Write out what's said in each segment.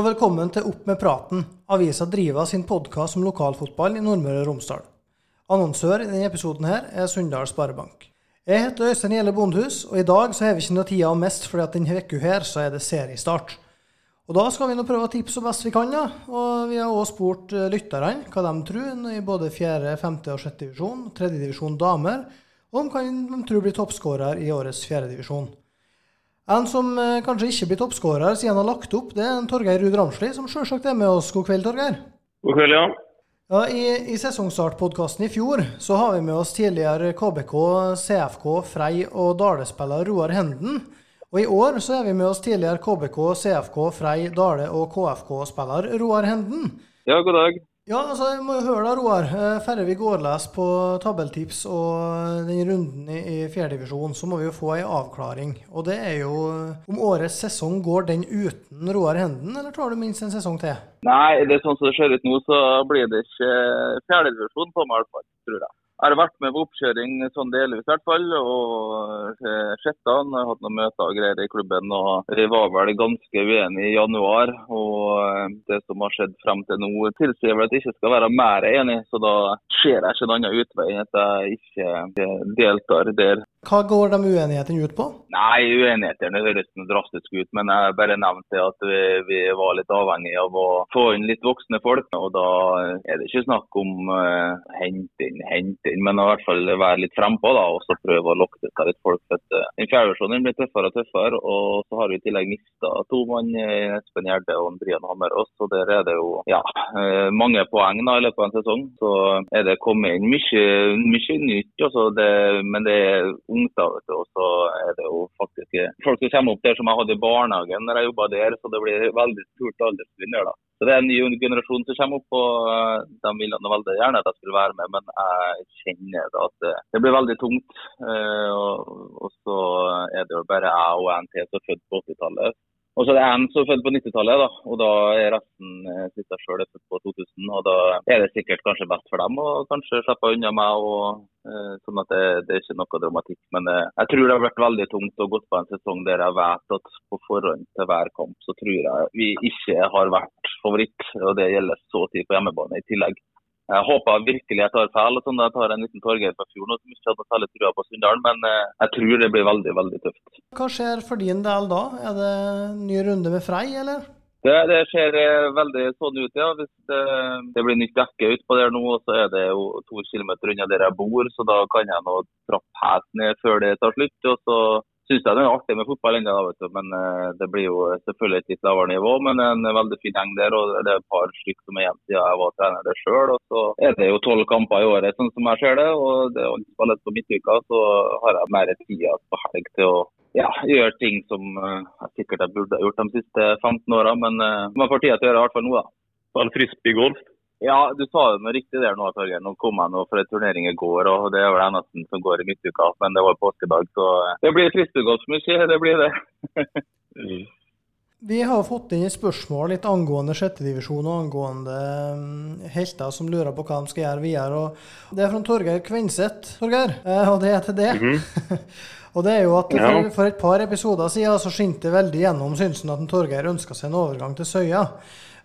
Og velkommen til Opp med praten. Avisa driver sin podkast om lokalfotball i Nordmøre og Romsdal. Annonsør i denne episoden her er Sunndal Sparebank. Jeg heter Øystein Gjelle Bondhus, og i dag så har vi ikke noe tida å miste, fordi at denne uka her så er det seriestart. Og da skal vi nå prøve å tipse så best vi kan, da. Og vi har òg spurt eh, lytterne hva de tror i både 4., 5. og 6. divisjon, 3. divisjon damer, og om hva de tror blir toppskårer i årets 4. divisjon. En som eh, kanskje ikke blir toppskårer siden han har lagt opp, det er en Torgeir Ruud Ramsli, som selvsagt er med oss. God kveld, Torgeir. God kveld, ja. Ja, I, i sesongstartpodkasten i fjor så har vi med oss tidligere KBK, CFK, Frei og Dale-spiller Roar Henden. Og i år så er vi med oss tidligere KBK, CFK, Frei, Dale og KFK-spiller Roar Henden. Ja, god dag. Ja, altså, jeg må jo høre da, Roar. Eh, Færre vi går les på tabelltips og den runden i, fjerdedivisjon, så må vi jo få ei avklaring. Og det er jo om årets sesong går den uten Roar Henden, eller tar du minst en sesong til? Nei, det er sånn som det ser ut nå, så blir det ikke fjerdedivisjon på meg, i hvert fall, tror jeg. Har vært med på oppkjøring sånn delvis i hvert fall, og eh. Jeg har hatt noen møter og greier i klubben. og Vi var vel ganske uenige i januar. og eh, Det som har skjedd frem til nå, tilsier vel at jeg ikke skal være mer enig. Så da ser jeg ikke en annen utvei enn at jeg ikke deltar der. Hva går de uenighetene ut på? Nei, uenighetene høres noe drastisk ut, men jeg bare nevnte at vi, vi, var litt avhengig av å få inn litt voksne folk. Og da er det ikke snakk om uh, hente inn, hente inn, men i hvert fall være litt frempå da, og så prøve å lokke til seg litt folk. For uh, den fjerde blir tøffere og tøffere, og så har vi i tillegg mista to mann, Espen Gjerde og Brian Hammerås. Og der er det jo ja, mange poeng da, i løpet av en sesong. Så er det kommet inn mye, mye nytt, også, det, men det er ungt. da, vet du, og så er det jo faktisk folk som kommer opp der som jeg hadde i barnehagen når jeg jobba der, så det blir veldig stort alderstrinn der. da. Så Det er en ny generasjon som kommer opp, og de vil veldig gjerne at jeg skulle være med, men jeg kjenner da at det, blir veldig tungt. Og, og, så er det jo bare jeg og NT som er født på 80-tallet. Og så er det en som er født på 90-tallet, da, og da er resten siste jeg sjøl født på 2000. og Da er det sikkert kanskje best for dem å kanskje slippe unna meg, og, eh, sånn at det, det, er ikke noe dramatikk. Men eh, jeg tror det har vært veldig tungt å gå på en sesong der jeg vet at på forhånd til hver kamp så tror jeg vi ikke har vært favoritt. og Det gjelder så tid på hjemmebane i tillegg. Jeg håper virkelig jeg tar feil. sånn Jeg tar en liten Torgeir fra fjorden som ikke hadde særlig trua på Sunndal, men eh, jeg tror det blir veldig veldig tøft. Hva skjer for din del da? Er det ny runde med Frei, eller? Det, det ser eh, veldig sånn ut, ja. Hvis det, det blir nytt dekke utpå der nå, så er det jo to kilometer unna der jeg bor, så da kan jeg nå trappe helt ned før det tar slutt. og så syns jeg det er artig med fotball ennå, men uh, det blir jo selvfølgelig et litt lavere nivå. Men en veldig fin gjeng der, og det er et par stykker som er igjen siden jeg var trener der sjøl. Og så er det jo tolv kamper i året, sånn som jeg ser det. Og det å spille på midtuka, så har jeg mer tid på helg til å ja, gjøre ting som uh, jeg sikkert jeg burde ha gjort de siste 15 åra, men uh, man får tid til å gjøre i hvert fall nå, da. Spille frisbeegolf? Ja, du sa det noe riktig der nå, Torgeir. Nå kom jeg nå for en turnering i går, og det er vel eneste som går i midtuka. Men det var påskedag, så det blir fristegolfmusikk. Det blir det. mm. Vi har fått inn et spørsmål litt angående sjettedivisjon og angående um, helter som lurer på hva de skal gjøre videre. og Det er fra Torgeir Kvenseth, Torgeir, eh, og det er til det. Mm -hmm. og det er jo at for, for, et par episoder siden så skinte det veldig gjennom synsen at Torgeir ønska seg en overgang til Søya.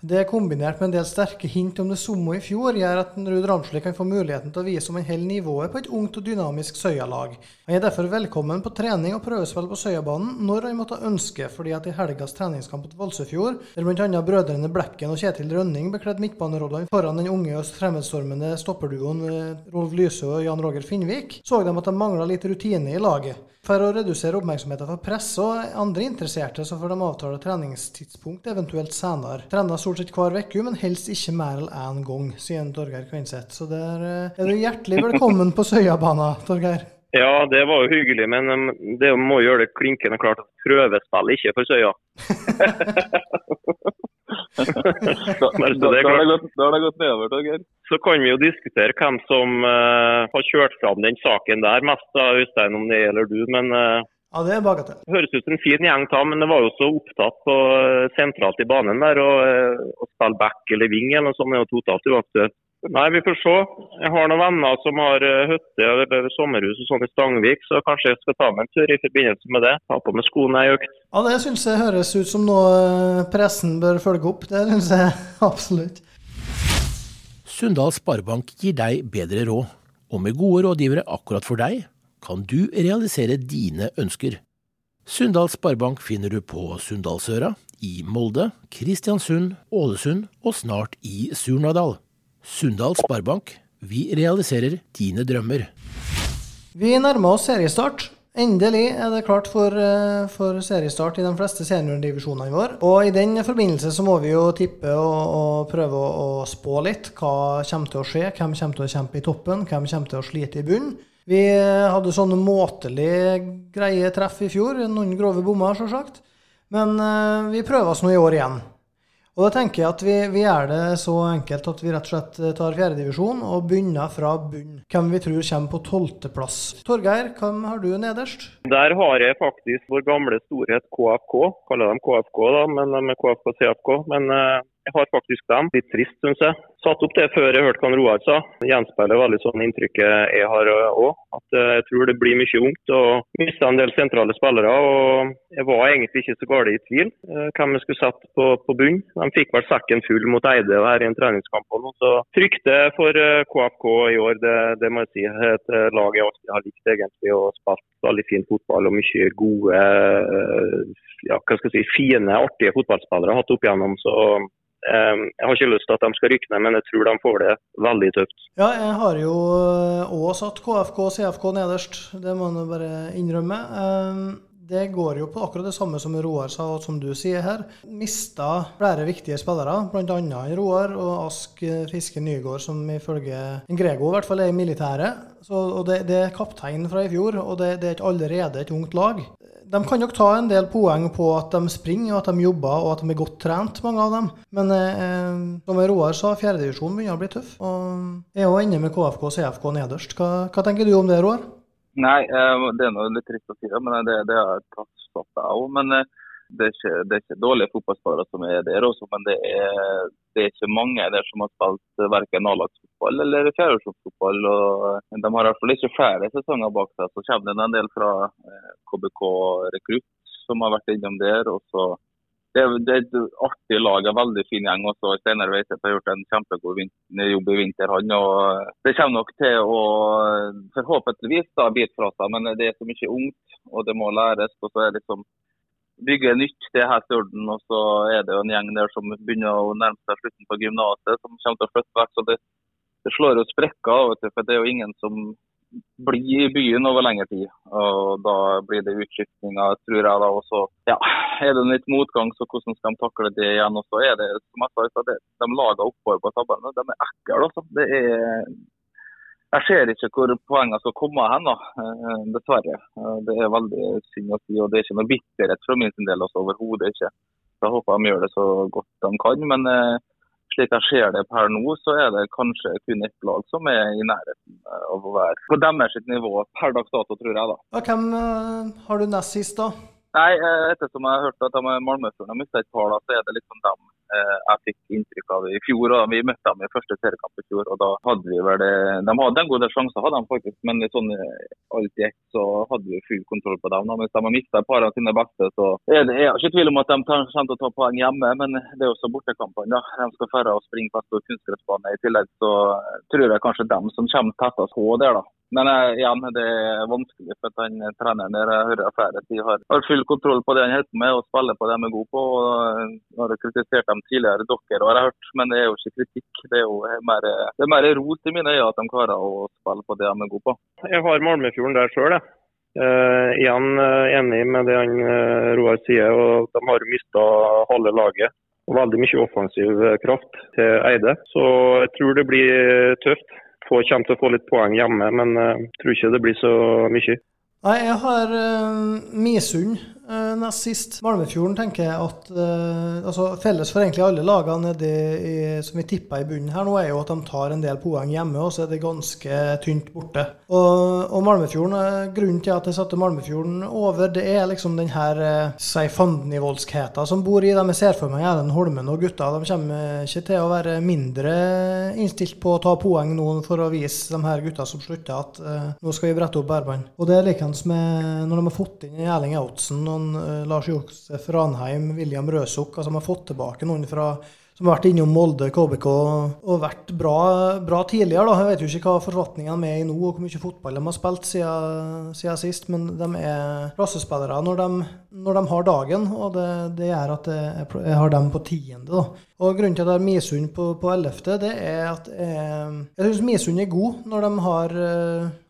Det kombinert med en del sterke hint om det samme i fjor, gjør at Ruud Ramsli kan få muligheten til å vise om en hel nivået på et ungt og dynamisk Søya-lag. Han er derfor velkommen på trening og prøvespill på Søyabanen når han måtte ønske, fordi at i helgas treningskamp mot Valsøfjord, der bl.a. brødrene Blekken og Kjetil Rønning bekledde midtbanerollene foran den unge og fremmedstormende stopperduoen eh, Rolf Lysø og Jan Roger Finnvik, så de at de mangla litt rutine i laget. For å redusere oppmerksomheten for presse og andre interesserte, så får de avtale treningstidspunkt eventuelt senere. Trener stort sett hver uke, men helst ikke mer enn én gang, sier Torgeir Kvinseth. Så der eh, er du hjertelig velkommen på Søyabana, Torgeir. Ja, det var jo hyggelig, men um, det må gjøre det klinkende klart at prøvespill ikke for Søya. da, da, da, har det gått, da har det gått nedover, Torgeir. Så kan vi jo diskutere hvem som uh, har kjørt fram den saken der mest, da, Øystein, om det gjelder du. Men uh, ja, det er bagatell. Høres ut som en fin gjeng, ta, men det var jo så opptatt på sentralt i banen der. Å spille back eller wing eller noe sånt er jo totalt uaktuelt. Nei, vi får se. Jeg har noen venner som har eh, hytte eller sommerhus og sånn i Stangvik, så kanskje jeg skal ta meg en tur i forbindelse med det. Ta på meg skoene ei økt. Ja, det syns jeg høres ut som noe eh, pressen bør følge opp. Det syns jeg absolutt. Sunndal Sparebank gir deg bedre råd, og med gode rådgivere akkurat for deg, kan du realisere dine ønsker. Sunndal Sparebank finner du på Sunndalsøra, i Molde, Kristiansund, Ålesund og snart i Surnadal. Sunndal Sparebank, vi realiserer dine drømmer. Vi nærmer oss seriestart. Endelig er det klart for, eh, for seriestart i de fleste seniordivisjonene våre. Og i den forbindelse så må vi jo tippe og, og prøve å, å, spå litt. Hva kommer til å skje? Hvem kommer til å kjempe i toppen? Hvem kommer til å slite i bunnen? Vi hadde sånne måtelig greie treff i fjor. Noen grove bommer, sjølsagt. Men uh, vi prøver oss nå i år igjen. Og da tenker jeg at vi, vi gjør det så enkelt at vi rett og slett tar fjerdedivisjon og begynner fra bunn. Hvem vi tror kommer på tolvteplass. Torgeir, hvem har du nederst? Der har jeg faktisk vår gamle storhet KFK. Kaller dem KFK, da, men de er KFK-CFK. Men uh, jeg har faktisk dem. Litt trist, syns jeg. Satt opp det før jeg hørte hva Roar sa. Gjenspeiler veldig sånn inntrykket jeg har òg. Eh, At eh, jeg tror det blir mye ungt og mister en del sentrale spillere. og Jeg var egentlig ikke så galt i tvil eh, hvem jeg skulle sette på, på bunn. De fikk vel sekken full mot Eide her i en treningskamp. òg, så frykte for KFK i år, det, det, må jeg si. Et lag jeg alltid har likt egentlig og spilt veldig fin fotball og mye gode, ja, hva skal jeg si, fine, artige fotballspillere hatt opp igjennom. så jeg har ikke lyst til at de skal rykke ned, men jeg tror de får det veldig tøft. Ja, jeg har jo òg eh, satt KFK og CFK nederst, det må man bare innrømme. Ehm, det går jo på akkurat det samme som Roar sa, og som du sier her. Mista flere viktige spillere, bl.a. Roar og Ask Fiske Nygård, som ifølge Grego i hvert fall er i militæret. Så, og det, det, er kapteinen fra i fjor, og det, det er ikke allerede et ungt lag de kan nok ta en del poeng på at de springer, og at de jobber og at de er godt trent, mange av dem. Men eh, som Roar sa, fjerdedivisjonen begynner å bli tøff. Og er jo inne med KFK og CFK nederst. Hva, hva, tenker du om det, Roar? Nei, eh, det er noe litt trist å si, men det, det har jeg tatt stopp av. Men eh, det er, ikke, det er ikke dårlige fotballspillere som er der også, men det er, det er ikke mange der som har spilt verken A-lagsfotball eller fjerdeårsfotball. De har i hvert fall ikke flere sesonger bak seg. Så kommer det en del fra KBK eh, Rekrutt som har vært innom der. og så det er, det er, et artig lag, en veldig fin gjeng. også. Steinar Veiseth har gjort en kjempegod jobb i vinter. han, og Det kommer nok til å forhåpentligvis da bite fra seg, men det er så mye ungt og det må læres. og så er det liksom bygge nytt til her Stjorden. Og så er det jo en gjeng der som begynner å nærme seg slutten på gymnaset, som kommer til å flytte vekk. Så det, det slår jo sprekker for det er jo ingen som blir i byen over lengre tid. Og da blir det utskiftninger, tror jeg. da, og så ja, Er det litt motgang, så hvordan skal de takle det igjen? Og så er det, som jeg sa, det, de lager oppover på tabellen, de er ekle. Altså. Det er jeg ser ikke hvor poengene skal komme hen, da, eh, dessverre. Eh, det er veldig synd å si. og Det er ikke noe bitterhet fra min del, altså, overhodet ikke. Så Jeg håper de gjør det så godt de kan. Men eh, slik jeg ser det per nå, så er det kanskje kun ett lag som er i nærheten av å være på deres nivå per dags dato, tror jeg. da. Hvem har du nest sist, da? Nei, Ettersom jeg har hørt at de Malmö-førerne har mista et par, da, så er det liksom dem jeg fikk inntrykk av i fjor. og Vi møtte dem i første seriekamp i fjor. og da hadde vi vel det, De hadde en god del sjanser, hadde de faktisk, men sånn eh, alt ett så hadde vi full kontroll på dem. Hvis de har mista et par av sine beste, så er det, er ikke tvil om at de kommer til å ta poeng hjemme. Men det er også bortekampene. De skal færre og springe på stor kunstgressbane. I tillegg så tror jeg kanskje dem som kommer tettest på der, da. Men uh, igjen, det er vanskelig for han treneren der jeg hører flere si har, har full kontroll på det han holder på med og spiller på det de er gode på. og uh, har kritisert dem tidligere, dere har jeg hørt, men det er jo ikke kritikk. Det er jo mer, det er mer ros i mine øyne at de klarer å spille på det de er gode på. Jeg har Malmefjorden der sjøl, jeg. Uh, igjen enig med det han Roar sier. og De har mista halve laget og veldig mye offensiv kraft til Eide. Så jeg tror det blir tøft få, kommer til å få litt poeng hjemme, men jeg uh, tror ikke det blir så mye. Nei, jeg har uh, Misund eh, nest sist. Malmefjorden tenker jeg at eh, altså Felles for egentlig alle lagene i, som vi tipper i bunnen her nå, er jo at de tar en del poeng hjemme, og så er det ganske tynt borte. Og, og Malmefjorden, eh, Grunnen til at jeg satte Malmefjorden over, det er liksom den her eh, si fandenivoldskheta som bor i dem. Jeg ser for meg Erlend Holmen og gutta. De kommer ikke til å være mindre innstilt på å ta poeng nå for å vise de her gutta som slutter, at uh, nå skal vi brette opp bærbånd. Og det er likeens med når de har fått inn Erling Outsen, noen, uh, Lars Josef Ranheim, William Røsuk. altså De har fått tilbake noen fra som har vært innom Molde, KBK og vært bra, bra, tidligere. da. Jeg vet jo ikke hva forfatningen er i nå, og hvor mye fotball de har spilt siden, siden sist, men de er klassespillere når de, når de har dagen, og det, det gjør at jeg, jeg, har dem på tiende. da. Og Grunnen til at jeg har Misund på, på ellevte, det er at jeg, jeg syns Misund er god når de har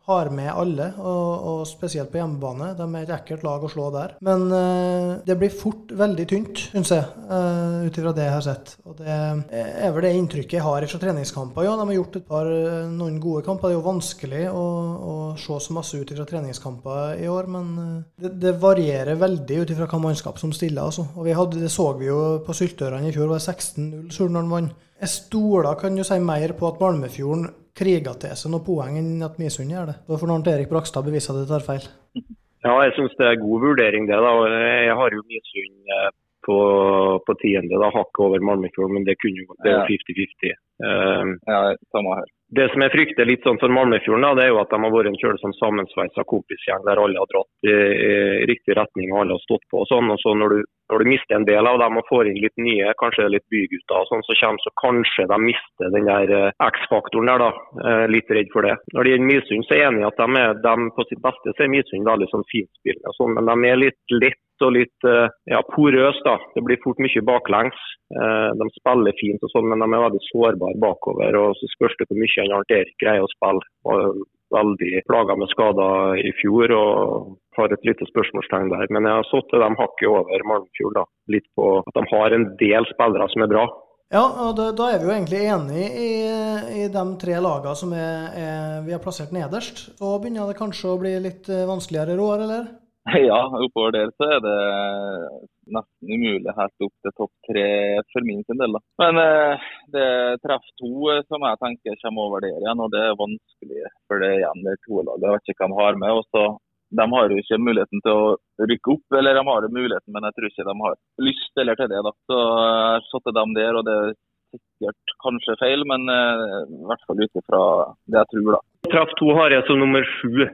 har med alle, og, og, spesielt på hjemmebane. De er et ekkelt lag å slå der. Men uh, det blir fort veldig tynt, syns jeg, uh, ut ifra det jeg har sett. Og det er vel det inntrykket jeg har fra treningskamper. Ja, de har gjort et par, eh, noen gode kamper. Det er jo vanskelig å, å se så masse ut ifra treningskamper i år, men det, det, varierer veldig ut ifra hva mannskap som stiller. Altså. Og hadde, det så vi jo på Syltørene i fjor, var 16-0 Surnadal vant. Jeg stoler, kan du si, mer på at Malmefjorden kriga til seg noen poeng enn at Misund gjør det. Da får Arnt Erik Brakstad bevise at det tar feil. Ja, jeg syns det er god vurdering det. da. Jeg har jo Misund eh, på, på tiende, da, hakket over Malmefjord, men det kunne jo det er 50-50. Um, ja, samme her. Det som jeg frykter litt sånn for Malmefjorden, da, det er jo at de har vært en kjølig sånn sammensveisa kompisgjeng der alle har dratt i, i, riktig retning og alle har stått på. og sånn, og så når du, når du, mister en del av dem og får inn litt nye, kanskje litt bygutter, og sånn, så kommer så kanskje de mister den der uh, X-faktoren der. da, uh, Litt redd for det. Når det gjelder Misund, så er jeg enig i at de er de på sitt beste så er Misund veldig sånn finspillende, og sånn, men de er litt lett og litt uh, ja, porøs. da. Det blir fort mye baklengs. De spiller fint, og sånn, men de er veldig sårbare bakover. og Så spørs det hvor mye Arnt Erik greier å spille. Veldig plaga med skader i fjor og har et lite spørsmålstegn der. Men jeg har satt dem hakket over Malmfjord. da, Litt på at de har en del spillere som er bra. Ja, og da, er vi jo egentlig enige i, i de tre lagene som er, er, vi har plassert nederst. Så begynner det kanskje å bli litt vanskeligere i år, eller? Ja, oppover der så er det nesten umulig helt opp til topp tre for min sin del. Da. Men eh, det treffer to eh, som jeg tenker kommer over der igjen, og det er vanskelig. For det er igjen det to lag. Jeg vet ikke hvem de har med. Også, de har jo ikke muligheten til å rykke opp, eller de har jo muligheten, men jeg tror ikke de har lyst eller til det. da. Så jeg har satt dem der, og det er sikkert kanskje feil, men eh, i hvert fall ut ifra det jeg tror. da. Treff to har jeg som nummer sju.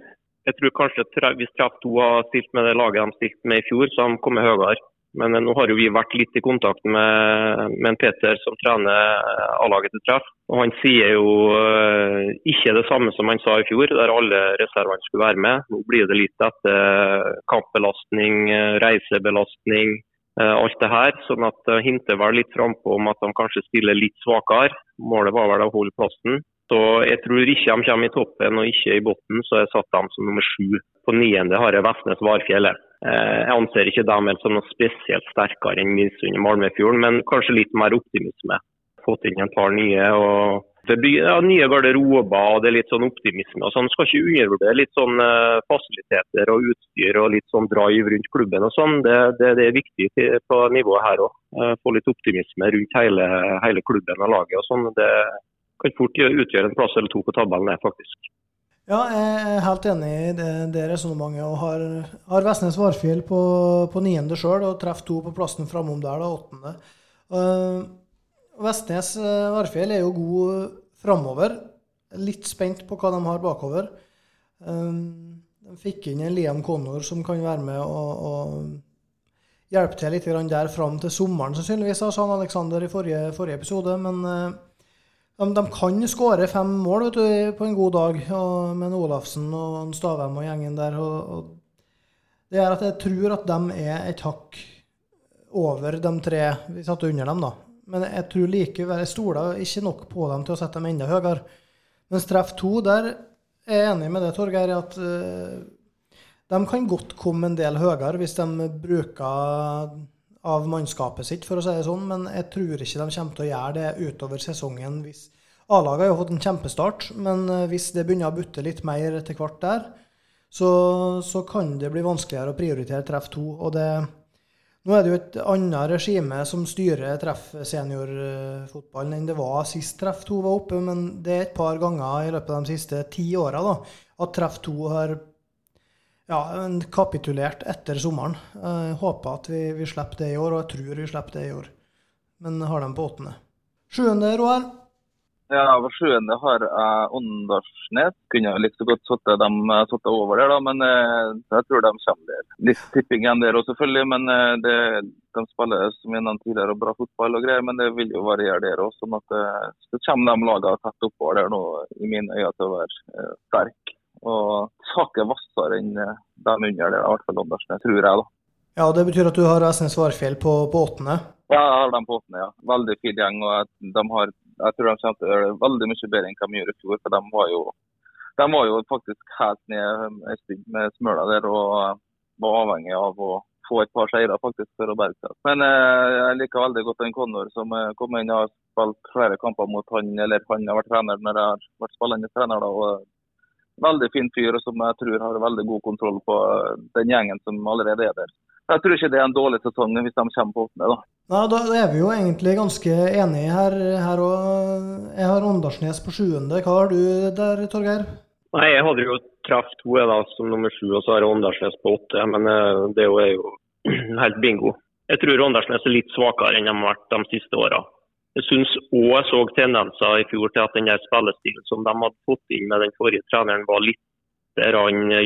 Jeg tror kanskje hvis Treff 2 har stilt med det laget de stilte med i fjor, så har de kommet høyere. Men eh, nå har jo vi vært litt i kontakt med, med Peter som trener A-laget til Treff. Og Han sier jo uh, ikke det samme som han sa i fjor, der alle reservene skulle være med. Nå blir det litt etter kampbelastning, reisebelastning, uh, alt det her. sånn at hinter vel litt frampå om at de kanskje stiller litt svakere. Målet var vel å holde plassen. Så jeg tror ikke de kommer i toppen og ikke i bunnen, så jeg satt dem som nummer sju. På niende har jeg Vestnes Varfjellet. Eh, jeg anser ikke dem som noe spesielt sterkere enn Midsund i Malmefjorden, men kanskje litt mer optimisme. Fått inn et par nye. og det blir ja, Nye garderober og det er litt sånn optimisme. og sånn. Skal ikke undervurdere litt sånn uh, fasiliteter og utstyr og litt sånn drive rundt klubben. og sånn. Det, det, det er viktig på nivået her òg. Uh, få litt optimisme rundt hele, hele klubben og laget. og sånn. Det, kan fort utgjøre en plass eller to på tabellen, faktisk. Ja, jeg er helt enig i det, det resonnementet. og Har, har Vestnes Varfjell på, på niende sjøl og treffer to på plassen framom der, da, åttende. Uh, Vestnes uh, Varfjell er jo god framover. Litt spent på hva de har bakover. Uh, de fikk inn en Liam Connor som kan være med og, og hjelpe til litt der fram til sommeren, sannsynligvis, sa han Alexander i forrige, forrige episode. men uh, de, de kan skåre fem mål du, på en god dag og, med Olafsen og Stavem og gjengen der. Og, og det er at jeg tror at de er et hakk over de tre vi satte under dem. da. Men jeg tror likevel, jeg stoler ikke nok på dem til å sette dem enda høyere. Mens treff to, der er jeg enig med det, Torgeir, at uh, de kan godt komme en del høyere hvis de bruker av mannskapet sitt, for å si det sånn. Men jeg tror ikke de kommer til å gjøre det utover sesongen. A-laget har jo fått en kjempestart, men eh, hvis det begynner å butte litt mer etter hvert der, så, så, kan det bli vanskeligere å prioritere treff to. Og det, nå er det jo et annet regime som styrer treff seniorfotballen enn det var sist treff to var oppe, men det er et par ganger i løpet av de siste ti åra at treff to har ja, kapitulert etter sommeren. Jeg håper at vi, vi slipper det i år, og jeg tror vi slipper det i år. Men har dem på åttende. Sjuende, Roar? Ja, på sjuende har jeg Åndalsnes. Kunne like så godt satt dem satt over der, da, men eh, jeg tror de kommer der. Litt tipping igjen der òg, selvfølgelig. Men eh, det, de spiller som jeg nevnte tidligere, bra fotball og greier, men det vil jo variere der òg. Sånn at eh, så kommer de lagene tett oppover der nå, i mine øyne, til å være eh, sterke. Og saken hvassere enn eh, de under der, i hvert fall Andersen, tror jeg. da. Ja, Det betyr at du har Esnes Varfjell på, på åttende? Ja, jeg har dem på åttende, ja. Veldig fin gjeng. og de har jeg tror de kommer til å gjøre det veldig mye bedre enn hva de gjorde i fjor. For de var jo, de var jo faktisk helt ned en stund med smøla der og var avhengig av å få et par seire faktisk for å berge seg. Men eh, jeg liker veldig godt den Connor som eh, kom inn og har spilt flere kamper mot han, eller han har vært trener når jeg har vært spillende trener. da, og Veldig fin fyr som jeg tror har veldig god kontroll på den gjengen som allerede er der. Jeg tror ikke det er en dårlig sesong hvis de kommer på åttende. Da. Ja, da er vi jo egentlig ganske enige her, her. Jeg har Åndalsnes på sjuende. Hva har du der, Torgeir? Nei, Jeg hadde jo traff to da, som nummer sju, og så har jeg Åndalsnes på åtte. Men eh, det er jo helt bingo. Jeg tror Åndalsnes er litt svakere enn de har vært de siste åra. Jeg syns òg jeg så tendenser i fjor til at den der spillestilen som de hadde fått inn med den forrige treneren, var litt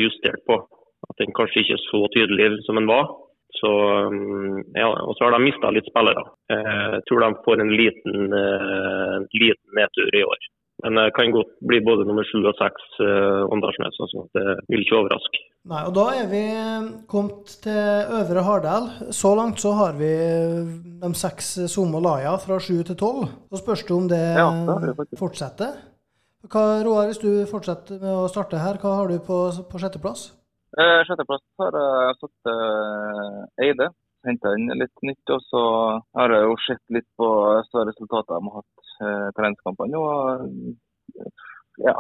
justert på. At den kanskje ikke er så tydelig som den var. Så, mm, ja, og så har de mista litt spillere. Jeg tror de får en liten, uh, liten nedtur i år. Men det kan godt bli både nummer sju og seks uh, Åndalsnes. Altså. Det vil ikke overraske. Nei, og Da er vi kommet til Øvre Hardal. Så langt så har vi de seks Somo Laya fra sju til tolv. Så spørs det om det, ja, det fortsetter. Hva, Roar, hvis du fortsetter med å starte her, hva har du på, på sjetteplass? Eh, Sjetteplass har jeg satt eh, Eide. Henta inn litt nytt. Og så har jeg jo sett litt på resultater de har hatt eh, treningskampene. Og ja,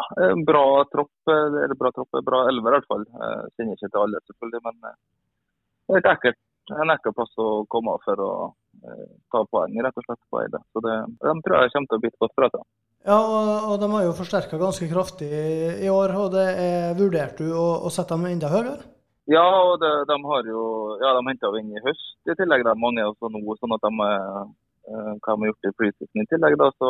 bra tropp. Eller bra tropp, bra elver i hvert fall. Jeg kjenner ikke til alle, selvfølgelig, men det er et ekkelt en ekkel plass å komme for å eh, ta poeng rett og slett på Eide. Så det, de tror jeg kommer til å bite godt fra seg. Ja, og, og, de har jo forsterka ganske kraftig i år. og det er, Vurderte du å, å, sette dem enda høyere? Ja, og det, de har jo ja, de henta inn i høst i tillegg, de mange også nå. sånn at de eh, hva de har gjort i flyseason i tillegg, da, så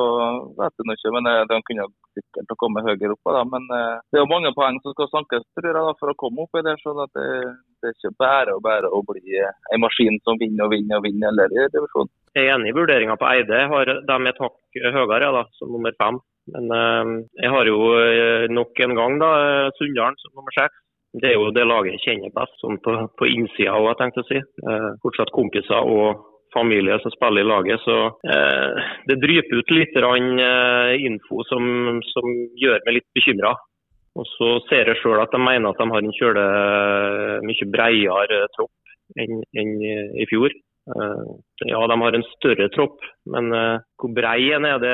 vet jeg ikke. Men eh, De kunne sikkert ha kommet høyere opp. Da. Men eh, det er jo mange poeng som skal sankes tror jeg, da, for å komme opp i det. så det, det, er ikke bare og bare å bli en maskin som vinner og vinner og vinner eller i divisjonen. Jeg er enig i vurderinga på Eide. Har de et hakk høyere da, som nummer fem. Men jeg har jo nok en gang da, Sunndalen som nummer seks. Det er jo det laget jeg kjenner best, sånn på, på innsida òg, tenkte jeg å si. Fortsatt kompiser og familie som spiller i laget. Så det dryper ut litt info som, som gjør meg litt bekymra. Og så ser jeg sjøl at de mener at de har en kjøle mye bredere tropp enn, enn i fjor. Eh, ja, de har en større tropp, men hvor brei den er, det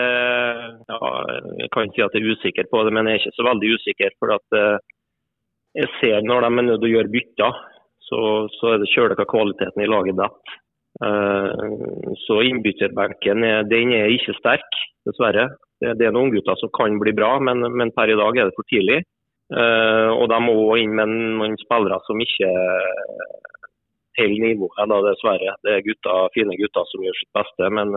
ja, Jeg kan si at jeg er usikker på det, men jeg er ikke så veldig usikker. For at jeg ser når de er nødt til å gjøre bytter, så, så er det kjølig hva kvaliteten i laget detter. Uh, så innbytterbenken er, den er ikke sterk, dessverre. Det, det er noen gutter som kan bli bra, men, men per i dag er det for tidlig. og de må inn med noen spillere som ikke holder nivået, dessverre. Det er gutter, fine gutter som gjør sitt beste, men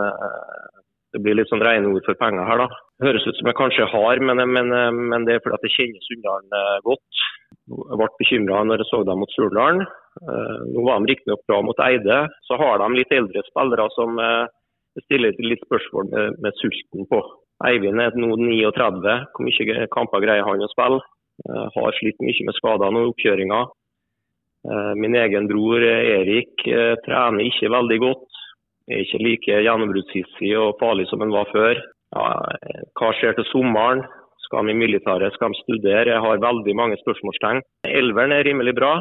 det blir litt sånn rene ord for penger her, da. Høres ut som jeg kanskje har, men, men, men det er fordi jeg kjenner Sunndalen uh, godt. Jeg ble bekymra når jeg så dem mot Surdalen. Uh, nå var de riktignok bra mot Eide. Så har de litt eldre spillere som stiller litt spørsmål med, med sulten på. Eivind er nå 39. Hvor mye kamper greier han å spille? har slitt mye med skader nå i oppkjøringa. Eh, min egen bror eh, Erik eh, trener ikke veldig godt. Er ikke like gjennombruddshissig og farlig som han var før. Ja, hva skjer til sommeren? Skal de i militæret? Skal de studere? Jeg har veldig mange spørsmålstegn. Elveren er rimelig bra,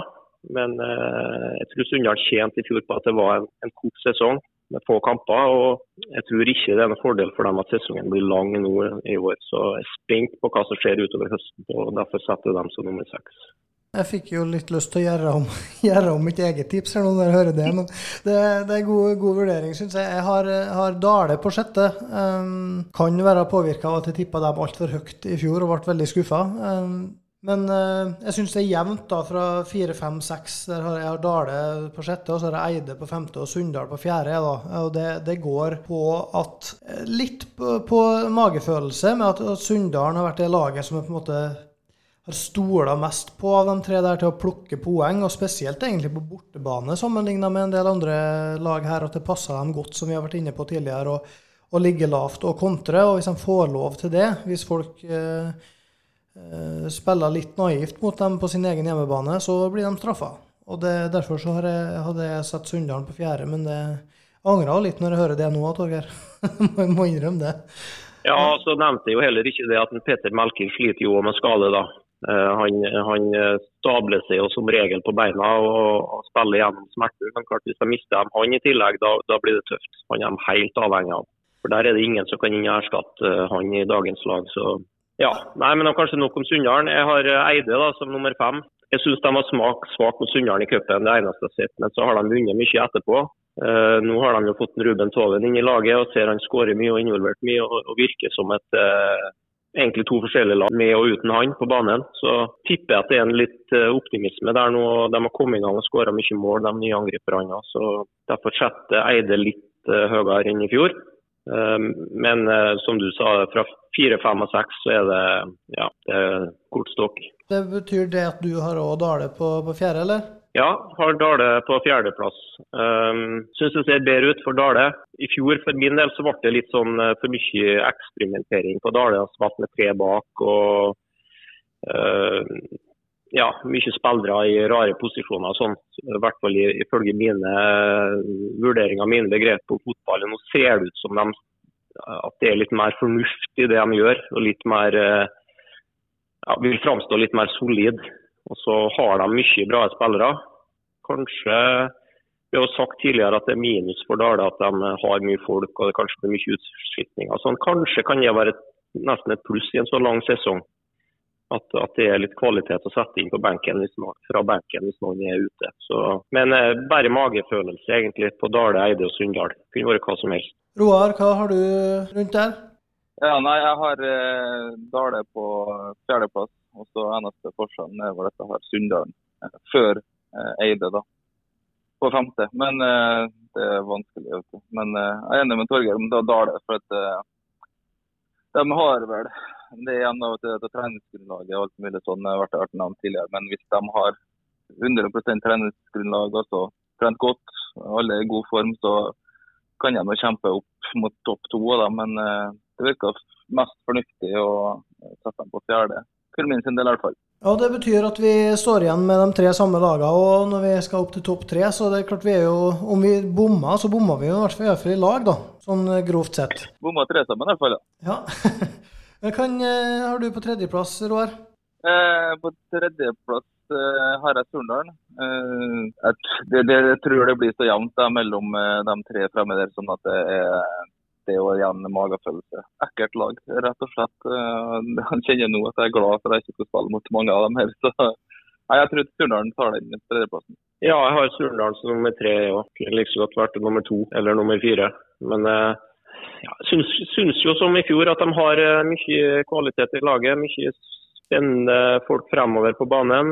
men jeg tror Sunndal tjente i fjor på at det var en, en kort sesong med få kamper. og Jeg tror ikke det er noen fordel for dem at sesongen blir lang nå i år. Så jeg er spent på hva som skjer utover høsten. og Derfor setter jeg dem som nummer seks. Jeg fikk jo litt lyst til å gjøre om, gjøre om mitt eget tips her når der hører det. Men det, det er god, god vurdering, syns jeg. Jeg har, har Dale på sjette. Um, kan være påvirka av at jeg tippa dem altfor høyt i fjor og ble veldig skuffa. Um, men uh, jeg syns det er jevnt da fra fire, fem, seks. Der har jeg har Dale på sjette, og så har jeg Eide på femte og Sunndal på fjerde. Da. Og det, det, går på at Litt på, på magefølelse med at, at Sunndalen har vært det laget som er på en måte har stola mest på av de tre der til å plukke poeng, og spesielt egentlig på bortebane sammenligna med en del andre lag her, at det passer dem godt, som vi har vært inne på tidligere, å ligge lavt og kontre. Og hvis de får lov til det, hvis folk eh, eh, spiller litt naivt mot dem på sin egen hjemmebane, så blir de straffa. Og det, Derfor så har jeg, hadde jeg satt Sunndalen på fjerde, men det angrer litt når jeg hører det nå, Torgeir. må, må innrømme det. Ja, så nevnte jeg jo heller ikke det at Peter Melking sliter jo med skade, da. Eh, han, han, eh, stabler seg jo som regel på beina og, og spiller gjennom smerter. Men klart hvis de mister dem han i tillegg, da, da, blir det tøft. Han er de helt avhengig av. For Der er det ingen som kan erstatte eh, han i dagens lag. Så ja, nei, men kanskje nok om Sunndalen. Jeg har Eide da, som nummer fem. Jeg syns de var smak svak mot Sunndalen i cupen, det eneste jeg har sett. Men så har de vunnet mye etterpå. Uh, nå har de jo fått Ruben Toven inn i laget og ser han skårer mye og involvert mye og, og virker som et uh, egentlig to forskjellige lag med og uten han på banen. Så tipper jeg at det er en litt eh, optimisme der nå. De har kommet i gang og skåra mye mål, de nye angriperne. Så derfor setter Eide litt uh, høyere enn i fjor. Um, men uh, som du sa, fra fire, fem og seks så er det, ja, det er kort stokk. Det betyr det at du har òg Dale på, på fjerde, eller? Ja, har Dale på fjerdeplass. Um, Syns det ser bedre ut for Dale. I fjor for min del så ble det litt sånn uh, for mye eksperimentering på Dale. Spilt med tre bak og uh, ja, mye spillere i rare posisjoner. sånn, I hvert fall ifølge mine uh, vurderinger mine begrep på fotball. Nå ser det ut som de, at det er litt mer fornuft i det de gjør. og litt mer uh, ja, vil framstå litt mer solid. Og så har de mye bra spillere. Kanskje vi har sagt tidligere at det er minus for Dale at de har mye folk og det kanskje blir mye utskiftninger. Sånn, kanskje kan det være et, nesten et pluss i en så lang sesong. At, at, det er litt kvalitet å sette inn benken man, fra benken hvis noen er ute. Så, men eh, bare magefølelse egentlig på Dale, Eide og Sunndal. Kunne vært hva som helst. Roar, hva har du rundt der? Ja, nei, Jeg har eh, Dale på fjerdeplass. Og så eneste forskjellen er hvor jeg har Sunndalen eh, før eh, Eide, da. På femte. Men eh, det er vanskelig. Vet du. Men eh, jeg er enig med Torgeir om Dale. For at eh, de har vel det er igjen av treningsgrunnlaget og alt mulig sånn har vært nevnt tidligere. Men hvis de har 100 treningsgrunnlag, altså trent godt, alle er i god form, så kan de kjempe opp mot topp to. Da. Men eh, det virker mest fornuftig å sette dem på fjerde for min sin del i hvert fall. Ja, Det betyr at vi står igjen med de tre samme lagene. og Når vi skal opp til topp tre, så det er klart vi er jo Om vi bomma, så bomma vi jo i hvert fall i lag, da. Sånn grovt sett. Bomma tre sammen i hvert fall, ja. ja. kan, eh, har du på tredjeplass, Roar? Eh, på tredjeplass eh, har jeg Surndalen. Eh, jeg, det, det, jeg tror det blir så jevnt mellom eh, de tre fremme der, sånn at det er det og igjen magefølelse. Ekkelt lag, rett og slett. Eh, han kjenner nå at jeg er glad for at jeg ikke skal spille mot mange av dem her. så Nei, Jeg tror Surndalen tar den tredjeplassen. Ja, jeg har Surndalen som nummer tre òg. Kunne like godt vært nummer to eller nummer fire. Men eh, ja, syns, syns, jo som i fjor at de har eh, mye kvalitet i laget. Mye spennende folk fremover på banen.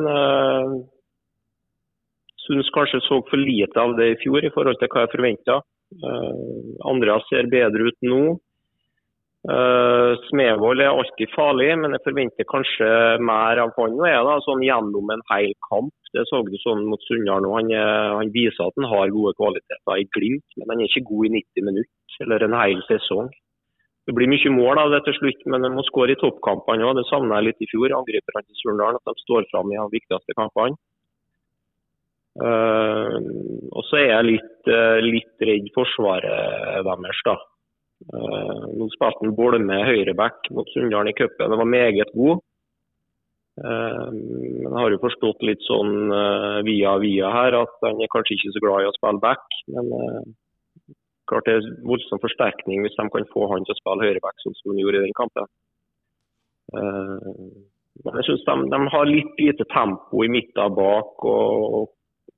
Syns kanskje så for lite av det i fjor i forhold til hva jeg forventa. Andre Andreas ser bedre ut nå. Smevold er alltid farlig, men jeg forventer kanskje mer av han nå er da, sånn gjennom en hel kamp. Det så du sånn mot Sunndal nå. Han, han, viser at han har gode kvaliteter i Glimt, men han er ikke god i 90 minutter eller en hel sesong. Det blir mye mål av det til slutt, men de må skåre i toppkampene òg. Det savna jeg litt i fjor. Angriperne til Surndal, at de står fram i de viktigste kampene. Uh, og så er jeg litt, uh, litt redd forsvaret deres. da. Uh, nå spilte Bolme høyreback mot Sunndalen i cupen. Den var meget god. men jeg har jo forstått litt sånn via via her at han er kanskje ikke så glad i å spille back. Men klart det er voldsom forsterkning hvis de kan få han til å spille høyreback sånn som han gjorde i den kampen. Men jeg syns de, de, har litt lite tempo i midten bak, og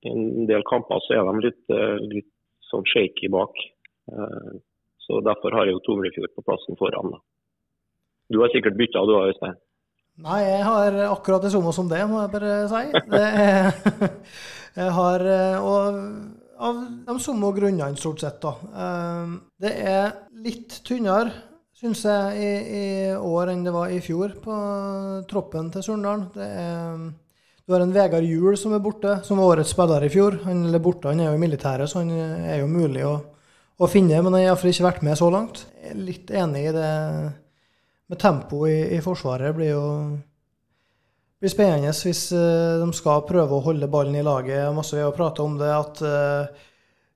i en del kamper så er de litt, eh, litt sånn shaky bak. Eh, så Derfor har jeg jo Tomrefjord på plassen foran. Da. Du har sikkert bytta, du Øystein? Nei, jeg har akkurat det samme som det, må jeg bare si. Det er, jeg har eh, og av de samme grunnene, stort sett. da. Det er litt tynnere syns jeg, i, i, år enn det var i fjor på troppen til Surndalen. Du har en Vegard Juel som er borte, som var årets spiller i fjor. Han er borte, han er jo i militæret, så han er jo mulig å, å finne, men han har iallfall ikke vært med så langt. Jeg er litt enig i det med tempo i, i Forsvaret. blir jo blir spennende hvis uh, de skal prøve å holde ballen i laget. Masse vi har prata om det, at uh,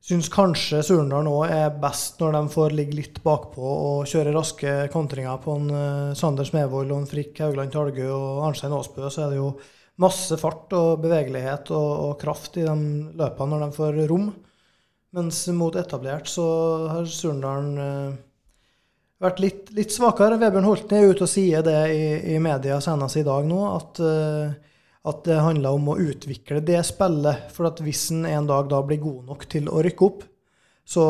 Syns kanskje Surndal nå er best når de får ligge litt bakpå og kjøre raske kontringer på en uh, Sander Smevold og en Frikk Haugland Talgø og Arnstein Aasbø. Så er det jo masse fart og bevegelighet og, og, kraft i de løpene når de får rom. Mens mot etablert så har Surndalen uh, vært litt, litt, svakere. Vebjørn Holten er ute og sier det i, i media senest i dag nå, at uh, at det handler om å utvikle det spillet. For at hvis en en dag da blir god nok til å rykke opp, så,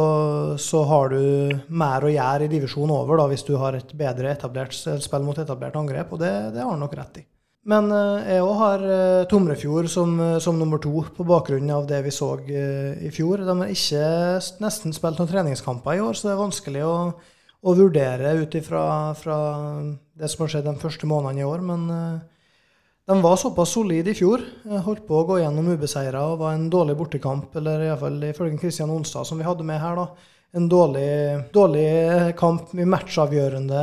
så har du mer å gjøre i divisjon over da, hvis du har et bedre etablert spill mot etablert angrep, og det, det har han nok rett i. Men uh, jeg òg har uh, Tomrefjord som, som, nummer to, på bakgrunn av det vi så i fjor. De har ikke nesten spilt noen treningskamper i år, så det er vanskelig å, å vurdere ut ifra det som har skjedd de første månedene i år. men de var såpass solide i fjor. Holdt på å gå gjennom ubeseira og var en dårlig bortekamp, eller iallfall ifølge Kristian Onstad, som vi hadde med her, da. En dårlig, dårlig kamp i matchavgjørende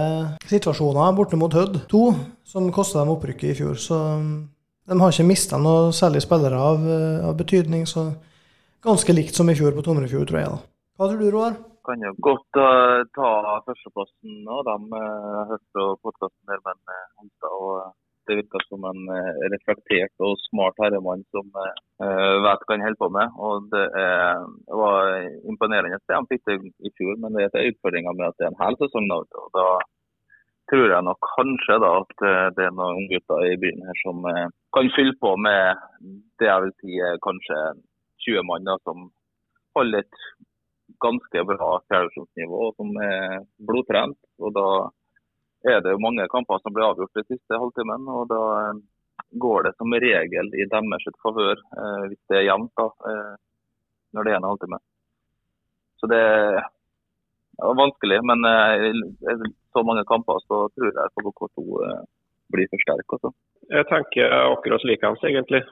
situasjoner borte mot Hødd 2, som kosta dem opprykket i fjor. Så um, de har ikke mista noe særlig spillere av, uh, av, betydning. Så ganske likt som i fjor på Tomrefjord, tror jeg. da. Hva tror du, Roar? Kan jo godt uh, ta førsteplassen og De uh, hørte på podkasten der med Onsdag. og det virker som en eh, reflektert og smart herremann som uh, vet hva han holder på med. og Det er, var imponerende det han fikk til i fjor, men det er utfordringa med at det er en hel sesong nå. og da tror jeg nok kanskje da at det er noen gutter i byen her som uh, kan fylle på med det jeg vil si kanskje 20 mann da, som holder et ganske bra fjerdedivisjonsnivå og som er blodtrent. og da er det jo mange kamper som blir avgjort den siste halvtimen. og Da eh, går det som regel i deres favør eh, hvis det er jevnt da, eh, når det er en halvtime. Så det er vanskelig, men så mange kamper så tror jeg KK2 eh, blir for sterk. Også. Jeg tenker akkurat likeens, egentlig.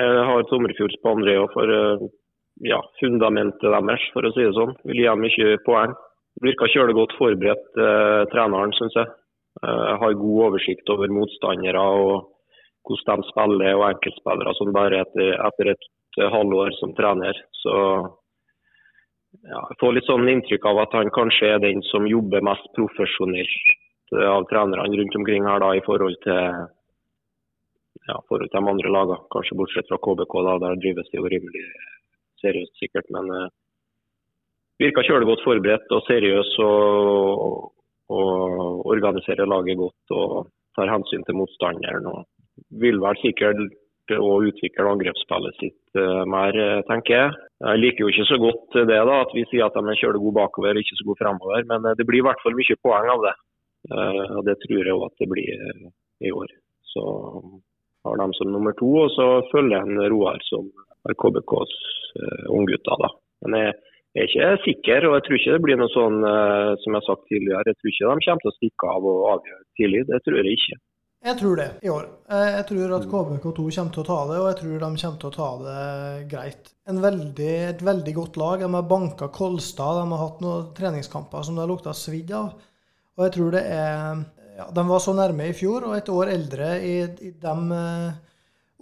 Jeg har Tomrefjords på andre for eh, ja, fundamentet deres, for å si det sånn. Vil gi dem mye poeng. Virker kjølig godt forberedt, eh, treneren, syns jeg. Jeg har god oversikt over motstandere og hvordan de spiller og enkeltspillere som bare etter, etter et halvår som trener. Så ja, jeg får litt sånn inntrykk av at han kanskje er den som jobber mest profesjonelt av trenerne rundt omkring her da, i forhold til, ja, forhold til de andre lagene. Kanskje bortsett fra KBK, da, der drives det jo rimelig seriøst sikkert. Men uh, virker kjølegodt forberedt og seriøs. og og organiserer laget godt og tar hensyn til motstanderen. og Vil vel sikkert å utvikle angrepsspillet sitt uh, mer, tenker jeg. Jeg liker jo ikke så godt det da, at vi sier at de er kjølegode bakover bakover, ikke så gode fremover. Men det blir i hvert fall mye poeng av det. Uh, og Det tror jeg òg at det blir i år. Så har de som nummer to, og så følger en Roar som er KBKs unggutter. da. Men jeg jeg er ikke sikker, og jeg tror ikke det blir noe sånn uh, som jeg har sagt tidligere. Jeg tror ikke de kommer til å stikke av og avgjøre tidlig. Det tror jeg ikke. Jeg tror det i år. Eh, jeg tror at KBK2 kommer til å ta det, og jeg tror de kommer til å ta det greit. Veldig, et veldig godt lag. De har banka Kolstad, de har hatt noen treningskamper som det har lukta svidd av. Og jeg tror det er ja, De var så nærme i fjor, og et år eldre i, i de uh,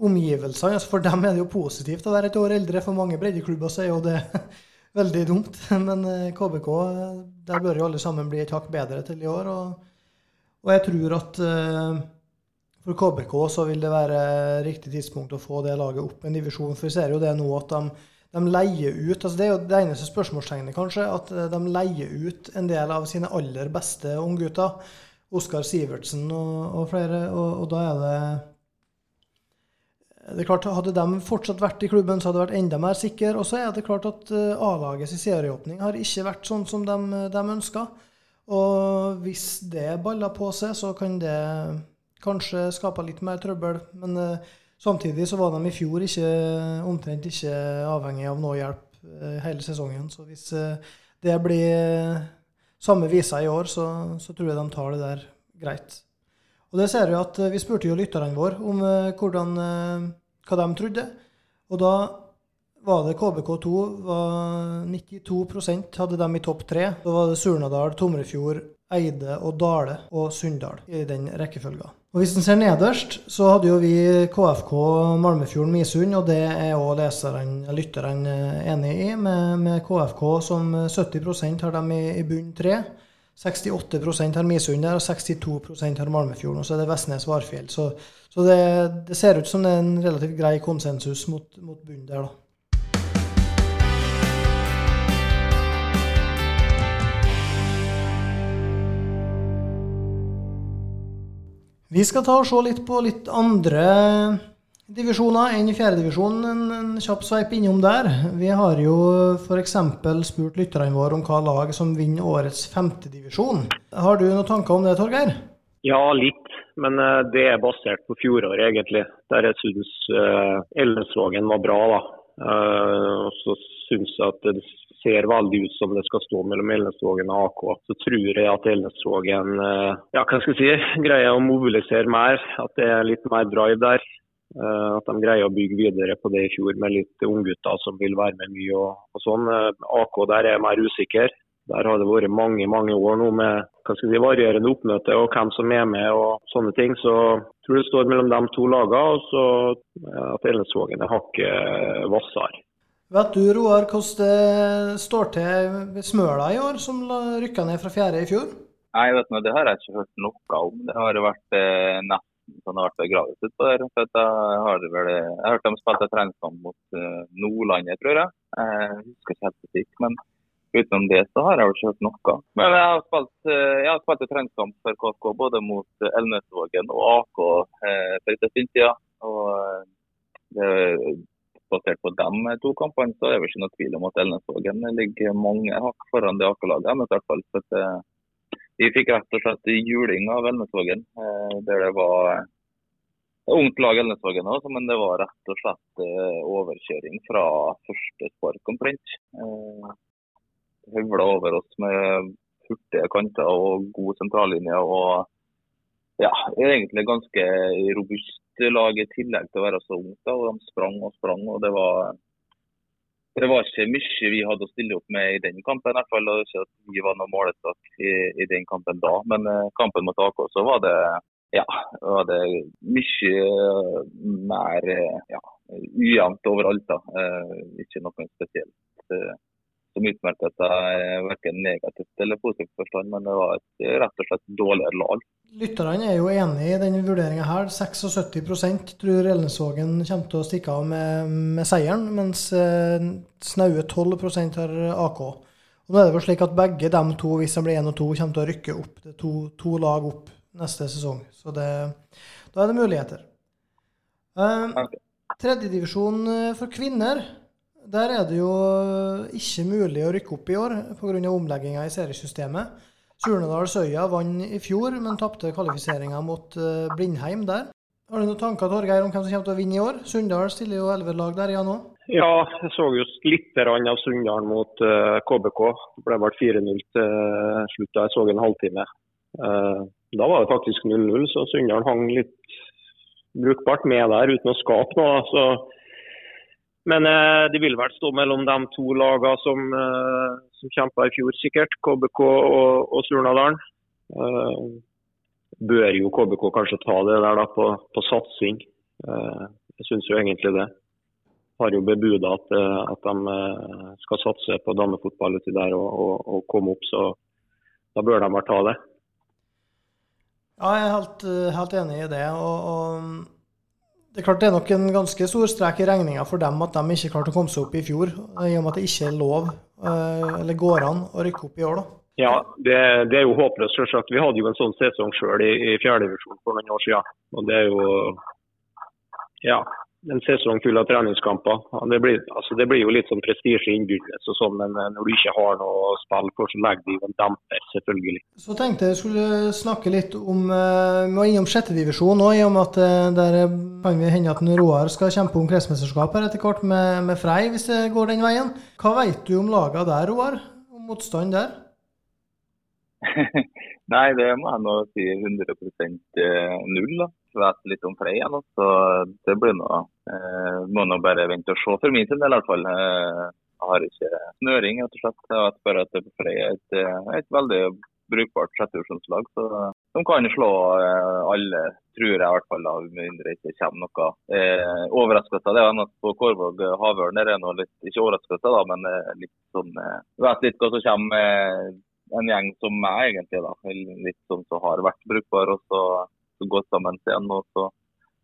omgivelsene. Altså for dem er det jo positivt å være et år eldre. For mange breddeklubber så er jo det veldig dumt. Men KBK, eh, der bør jo alle sammen bli et hakk bedre til i år. Og, og jeg tror at uh, for KBK så vil det være riktig tidspunkt å få det laget opp en divisjon. For vi ser jo det nå at de, de leier ut altså Det er jo det eneste spørsmålstegnet, kanskje. At eh, de leier ut en del av sine aller beste unggutter. Oskar Sivertsen og, og flere. Og, og, da er det det er klart, Hadde de fortsatt vært i klubben, så hadde de vært enda mer sikre. Og så er det klart at A-lagets serieåpning har ikke vært sånn som de, de ønska. Og hvis det baller på seg, så kan det kanskje skape litt mer trøbbel. Men uh, samtidig så var de i fjor ikke, omtrent ikke avhengig av noe hjelp uh, hele sesongen. Så hvis uh, det blir samme visa i år, så, så, tror jeg de tar det der greit. Og det ser vi at Vi spurte jo lytterne våre om hvordan, hva de trodde. Og da var det KBK2 var 92% hadde dem i topp tre. Da var det Surnadal, Tomrefjord, Eide og Dale og Sunndal i den rekkefølga. Og Hvis en ser nederst, så hadde jo vi KFK Malmefjorden Misund, og det er òg lytterne enig i, med, med, KFK som 70% har dem i, i bunn tre. 68 har Misund der, og 62 har Malmefjorden. Og så er det Vestnes Varfjell. Så, så det, det, ser ut som det er en relativt grei konsensus mot, mot bunnen der, da. Vi skal ta og se litt på litt andre divisjoner enn i fjerdedivisjon. En, en kjapp sveip innom der. Vi har jo f.eks. spurt lytterne våre om hva lag som vinner årets femtedivisjon. Har du noen tanker om det, Torgeir? Ja, litt. Men uh, det er basert på fjoråret, egentlig. Der jeg syns uh, Ellensvågen var bra, da. Uh, så syns jeg at det ser veldig ut som det skal stå mellom Elnesvågen og AK. Så tror jeg at Elnesvågen eh, ja, si, greier å mobilisere mer. At det er litt mer drive der. Eh, at de greier å bygge videre på det i fjor med litt unggutter som vil være med mye. og, og sånn. Eh, AK der er jeg mer usikker. Der har det vært mange mange år nå med hva skal si, varierende oppmøte og hvem som er med og sånne ting. Så jeg tror det står mellom de to lagene, og så at Elnesvågen er hakket hvassere. Vet du, Roar, hvordan det står til med Smøla i år, som rykka ned fra fjerde i fjor? Nei, vet du, det har jeg ikke hørt noe om. Det har vært eh, nesten sånn vært ut på der. For jeg har vel, jeg hørte hørt de spilte treningskamp mot uh, Nordlandet, tror jeg. Jeg husker ikke helt sikkert, men utenom det så har jeg vel ikke hørt noe. Men jeg har spilt, uh, jeg har spilt treningskamp for KFK både mot Elnesvågen og AK for en stund siden. Og det basert på de to kampene, så er det ikke noe tvil om at Elnesvågen ligger mange hakk foran det AK-laget. Men i hvert fall for at eh, vi fikk rett og slett juling av Elnesvågen. Eh, der det var ungt lag Elnesvågen også, men det var rett og slett eh, overkjøring fra første spark omtrent. Høvla over oss med hurtige kanter og god sentrallinje. og ja, egentlig ganske robust lag i tillegg til å være så ungt. Og De sprang og sprang. og det var, det var ikke mye vi hadde å stille opp med i den kampen. i hvert fall, Ikke at vi var noe målestokk i, i, den kampen da, men uh, kampen mot AK så var det, ja, var det mye uh, mer uh, ja, ujevnt overalt. da. ikke noe spesielt som utmerket seg verken negativt eller positivt forstand, men det var et rett og slett dårligere lag. Lytterne er jo enig i denne vurderinga her. 76 tror Elnesvågen kommer til å stikke av med, med seieren, mens eh, snaue 12 har AK. Og nå er det vel slik at begge de to, hvis de blir én og to, kommer til å rykke opp. Det to, to lag opp neste sesong. Så det, da er det muligheter. Eh, Tredjedivisjon eh, for kvinner. Der er det jo ikke mulig å rykke opp i år pga. omlegginga i seriesystemet. Surnadal Søya vant i fjor, men tapte kvalifiseringa mot uh, Blindheim der. Har du noen tanker Torgeir, om hvem som kommer til å vinne i år? Sunndal stiller jo elleve lag der, ja nå? Ja, jeg så jo litt av Sunndal mot eh, KBK. Det ble vel 4-0 til slutt. da Jeg så en halvtime. Da var det faktisk 0-0, så Sunndal hang litt brukbart med der uten å skape noe. Så men eh, det vil vel stå mellom de to lagene som, eh, som kjempa i fjor, sikkert. KBK og, og Surnadalen. Eh, bør jo KBK kanskje ta det der da på, på satsing. Eh, jeg syns jo egentlig det. Har jo bebuda at, at, de skal satse på damefotball uti der og, og, og, komme opp, så da bør de bare ta det. Ja, jeg er helt, helt enig i det. og, og det er klart det er nok en ganske stor strek i regninga for dem at de ikke klarte å komme seg opp i fjor, i og med at det ikke er lov, eh, eller går an, å rykke opp i år. da. Ja, det, det, er jo håpløst, selvsagt. Vi hadde jo en sånn sesong sjøl i, i fjerdedivisjon for noen år siden. Og det er jo ja, en sesong full av treningskamper. Det blir, altså det blir jo litt sånn prestisje innbyrdes og sånn, men når du ikke har noe å spille for, så legger de jo en demper, selvfølgelig. Så tenkte jeg skulle snakke litt om Vi må innom sjettedivisjon òg, i og med at uh, der kan vi hende at Roar skal kjempe om kretsmesterskapet etter hvert med, med Frei, hvis det går den veien. Hva vet du om lagene der, Roar? Om motstand der? Nei, det må jeg nå si 100 eh, null. da vet litt om igjen. Så det blir noe, eh, må nå bare vente og se for min del i hvert fall. Eh, jeg har ikke snøring, rett og slett. Jeg vet bare at Frey er et, eh, et veldig brukbart sjettevisjonslag. Så de kan slå eh, alle, tror jeg i hvert fall, av mindre det ikke kommer noe eh, overraskelser. Det er annet på Kårvåg Havørn er noe litt, ikke overraskelser, da, men eh, litt sånn eh, Vet litt hva som kommer. en gjeng som meg, egentlig. da, Litt sånn som har vært brukbar. og så så gått sammen igjen. og så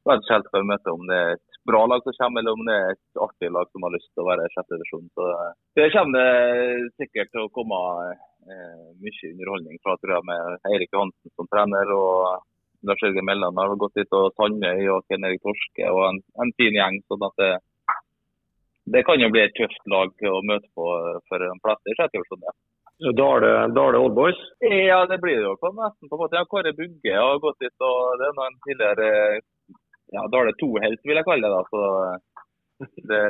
vet ikke helt før møtet om det er bra lag som kommer, eller om det er et artig lag som har lyst til å være i sjette divisjon. Så eh, det kommer sikkert til å komme eh, mye underholdning fra, tror jeg, med Eirik Johansen som trener. og Lars Jørgen Melland har gått dit, og Sandøy og Ken Erik Torske og en, en fin gjeng. sånn at det, det kan jo bli et tøft lag å møte på for de fleste i sjette divisjon. Ja. Dale, Dale Old Boys? Ja, det blir det jo på nesten. på en måte. Ja, Kåre Bugge har gått dit, og det er noen tidligere ja, Dale 2-helt, vil jeg kalle det. da. Så det,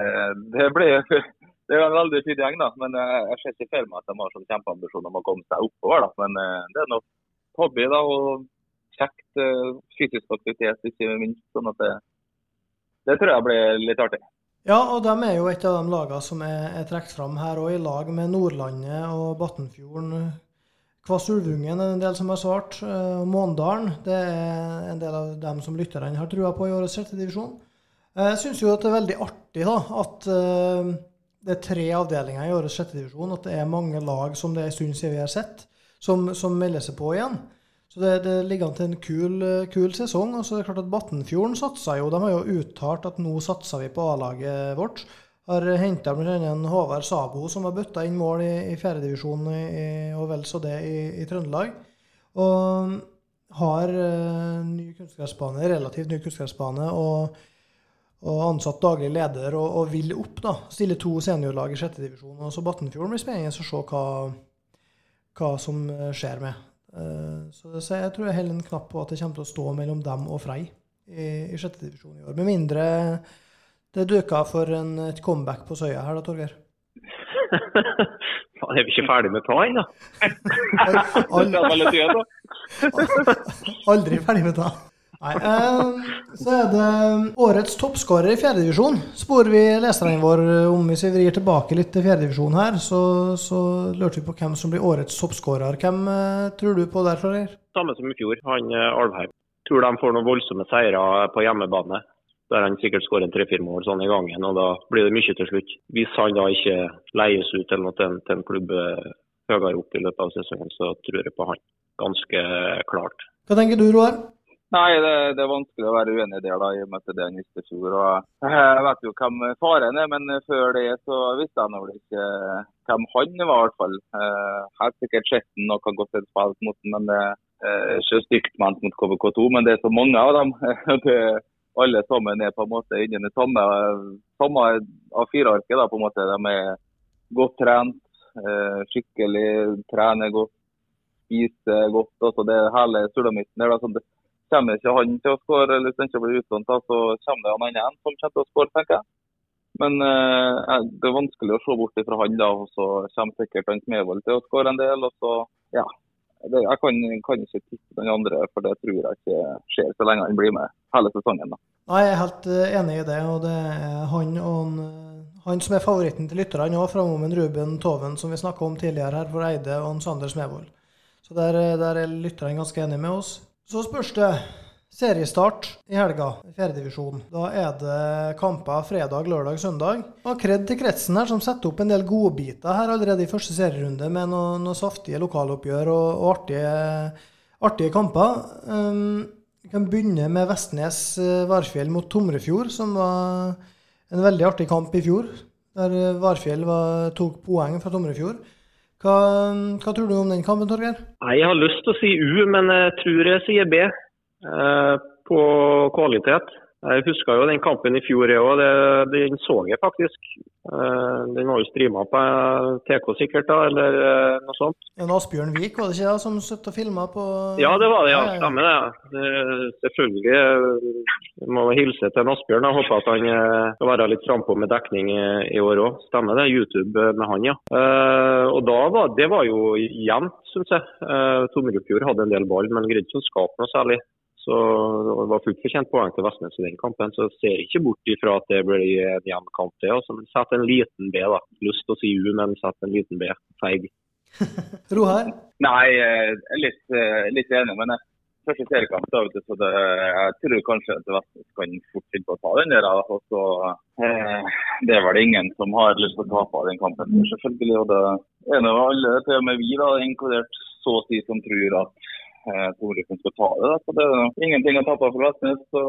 det blir det er en veldig fin gjeng, da. Men jeg ser ikke for meg at de har sånn kjempeambisjon om å komme seg oppover. da. Men eh, det er nok hobby da, og kjekt eh, fysisk aktivitet, ikke minst. sånn at det, det tror jeg blir litt artig. Ja, og de er jo et av de lagene som er, er trukket fram her, og i lag med Nordlandet og Batnfjorden. Kvass Ulvungen er en del som har svart. Uh, Måndalen det er en del av dem som lytterne har trua på i årets sjette divisjon. Eh, jeg syns jo at det er veldig artig da, at uh, det er tre avdelinger i årets sjette divisjon. At det er mange lag som det er en stund siden vi har sett, som, som melder seg på igjen. Så det, det, ligger an til en kul, kul, sesong. og så er det klart at Battenfjorden satsa jo. De har jo uttalt at nå satser vi på A-laget vårt. Har henta bl.a. Håvard Sabo, som har bøtta inn mål i, i fjerdedivisjon og vel så det i, i, Trøndelag. Og har uh, ny kunstgressbane, relativt ny kunstgressbane. Og, og, ansatt daglig leder og, og vil opp. da, Stille to seniorlag i sjette divisjon. Så Battenfjorden blir spennende å se hva, hva som skjer med. Uh, så, så jeg tror jeg holder en knapp på at det kommer til å stå mellom dem og Frei i, i sjette divisjon i år. Med mindre det duka for en, et comeback på Søya her da, Torgeir? Faen, er vi ikke ferdig med ta ennå? Aldri ferdig med ta. Nei, eh, så er det årets toppskårer i fjerdedivisjon. Spor vi leserne våre om hvis vi vrir tilbake litt til fjerdedivisjon her, så, så lurte vi på hvem som blir årets toppskårer. Hvem eh, tror du på der, Florer? Samme som i fjor, han eh, Alvheim. Tror de får noen voldsomme seire på hjemmebane. Der han sikkert skårer en tre-fire mål sånn i gangen, og da blir det mye til slutt. Hvis han da ikke leies ut eller noe til, til en klubb eh, høyere opp i løpet av sesongen, så tror jeg på han ganske klart. Hva tenker du, Roar? Nei, det, det, er vanskelig å være uenig der, da, i og med at det er fjor. Og jeg vet jo hvem faren er, men før det så visste jeg vel ikke hvem han var, i hvert fall. Helt har sikkert sett den og kan godt ha spilt mot ham, men det er ikke stygt ment mot KVK2. Men det er så mange av dem. Det, alle sammen er på en måte inni det samme, samme av firearket. på en måte. De er godt trent, eh, skikkelig trener godt, spiser godt. altså Det er hele sulamitten der. det Kommer ikke han til å skåre, eller hvis han ikke blir utlånt, så kommer det en annen som kommer til å skåre, tenker jeg. Men eh, det er vanskelig å se bort fra han, da. Og så kommer sikkert han Smevold til å skåre en del. og så, ja. Jeg kan, kan, ikke tippe den andre, for det tror jeg ikke skjer så lenge han blir med hele sesongen. da. Nei, Jeg er helt eh, enig i det. og det er Han og han som er favoritten til lytterne òg, framom Ruben Toven, som vi snakka om tidligere her, for Eide og Sander Smevold. Så der, der er lytterne ganske enige med oss. Så spørs det seriestart i helga, fjerdedivisjon. Da er det kamper fredag, lørdag, søndag. Og kred til kretsen her, som setter opp en del godbiter her allerede i første serierunde, med noen, noe saftige lokaloppgjør og, og artige, artige, kamper. Um, vi kan begynne med Vestnes eh, Varfjell mot Tomrefjord, som var en veldig artig kamp i fjor. Der Varfjell var, tok poeng fra Tomrefjord. Hva, hva, tror du om den kampen, Torgeir? Jeg har lyst til å si U, men jeg tror jeg sier B. Eh, på kvalitet. Jeg husker jo den kampen i fjor òg, den så jeg faktisk. Eh, den var jo streama på TK sikkert, da, eller eh, noe sånt. En Asbjørn Vik var det ikke det, som satt og filma på Ja, det var det, ja. Stemmer det. det selvfølgelig jeg må hilse til Asbjørn. Jeg håper at han skal være litt frampå med dekning i år òg. Stemmer det. YouTube med han, ja. Og da var, Det var jo jevnt, syns jeg. Tomrefjord hadde en del ball, men greide ikke å skape noe særlig. Så det var fullt fortjent poeng til Vestnes i den kampen. Så jeg ser ikke bort ifra at det blir en jevn kamp til. Altså. Men sett en liten B, da. Lyst til å si U, men sett en liten B. Feig. Roar? Nei, jeg er litt, eh, litt enig. Men jeg, første seriekamp, da, så det, jeg tror kanskje at Vestnes kan fort finne på å ta den der. Og så, eh, det er vel ingen som har lyst til å tape den kampen, selvfølgelig. Og det er nå alle, til og med vi, da, inkludert så å si, som tror at eh, hun skal ta det. Så det er ingenting å tape for Vestnes. så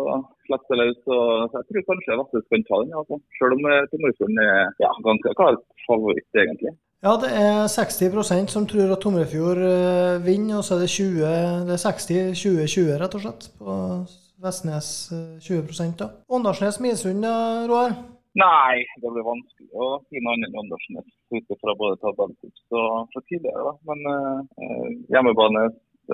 slipper løs. Så, jeg tror kanskje Vestnes kan ta den, altså. selv om eh, Tomrefjorden er ja, ganske klar favoritt, egentlig. Ja, det er 60% som tror at Tomrefjord eh, vinner, og så er det 20, det er 60-20-20 rett og slett på Vestnes 20 eh, da. Åndalsnes-Misund, Roar? Nei, det blir vanskelig å si noe annet enn Åndalsnes ut fra både tabelltips og fra tidligere. Da. Men eh, hjemmebane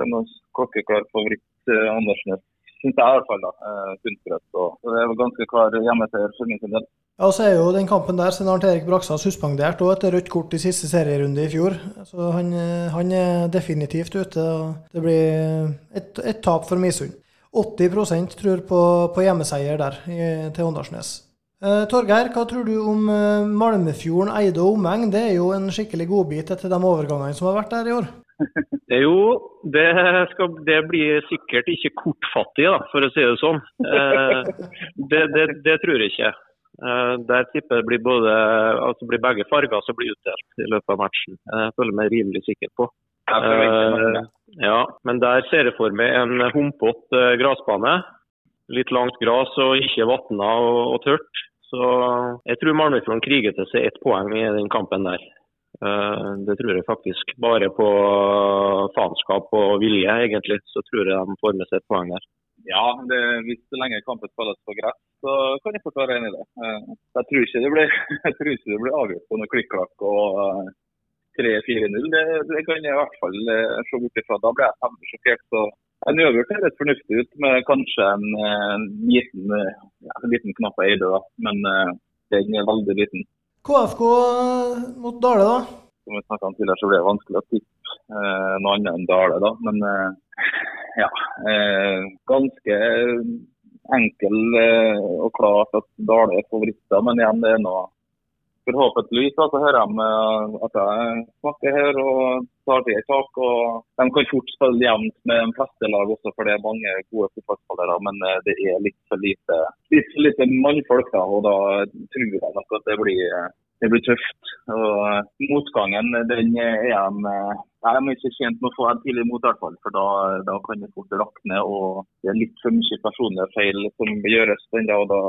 er noe klokkeklar favoritt. Eh, Andersnes syns jeg i hvert fall. da, eh, Kunstgress. Det er ganske klar hjemmeseier for min del. Ja, og så er jo den kampen der siden Arnt Erik Brakstad suspendert og etter rødt kort i siste serierunde i fjor. Så han, eh, han er definitivt ute. og Det blir et, et tap for Misund. 80% tror på, på hjemmeseier der i, til Åndalsnes. Eh, Torgeir, hva tror du om eh, Malmefjorden, Eide og omegn? Det er jo en skikkelig godbit etter de overgangene som har vært der i år? Jo, det, skal, det, blir sikkert ikke kortfattig, da, for å si det sånn. Eh, det, det, det, tror jeg ikke. Eh, der tipper jeg blir, både, altså blir begge farger som blir utdelt i løpet av matchen. Jeg føler meg rimelig sikker på. Uh, ja, men der ser jeg for meg en humpete gressbane. Litt langt gress og ikke vatna og, og tørt. Så jeg tror Malmöfjorden kriger til seg ett poeng i den kampen der. Eh, det tror jeg faktisk. Bare på faenskap og vilje, egentlig, så tror jeg de får med seg et poeng der. Ja, det, hvis så lenge kampen spilles på gress, så kan jeg fort være enig i det. Eh, jeg tror ikke det blir, blir avgjort på noe klikk-klakk og 3-4-0. Eh, det, det, kan jeg i hvert fall se bort ifra. Da blir jeg temmelig sjokkert. så en uavgjort høres fornuftig ut, med kanskje en, en liten, ja, en liten knapp eide, da. Men den er veldig liten. KFK mot Dale, da? Som vi snakket om tidligere, så ble det vanskelig å tippe eh, noe annet enn Dale. da. Men eh, ja, eh, ganske enkel og klart at Dale er favoritter. Men igjen, det er noe forhåpentligvis så hører de eh, at jeg snakker her og tar til tak. og De kan fort spille jevnt med de fleste lag også, for det er mange gode fotballspillere. Men eh, det er litt for lite, litt for lite mannfolk, da, og da tror jeg nok at det blir, det blir tøft. Og Motgangen den er de jeg er ikke tjent med å få en tidlig mot, for da, da kan det fort rakne. Det er litt for mye personlige feil som gjøres den da, og da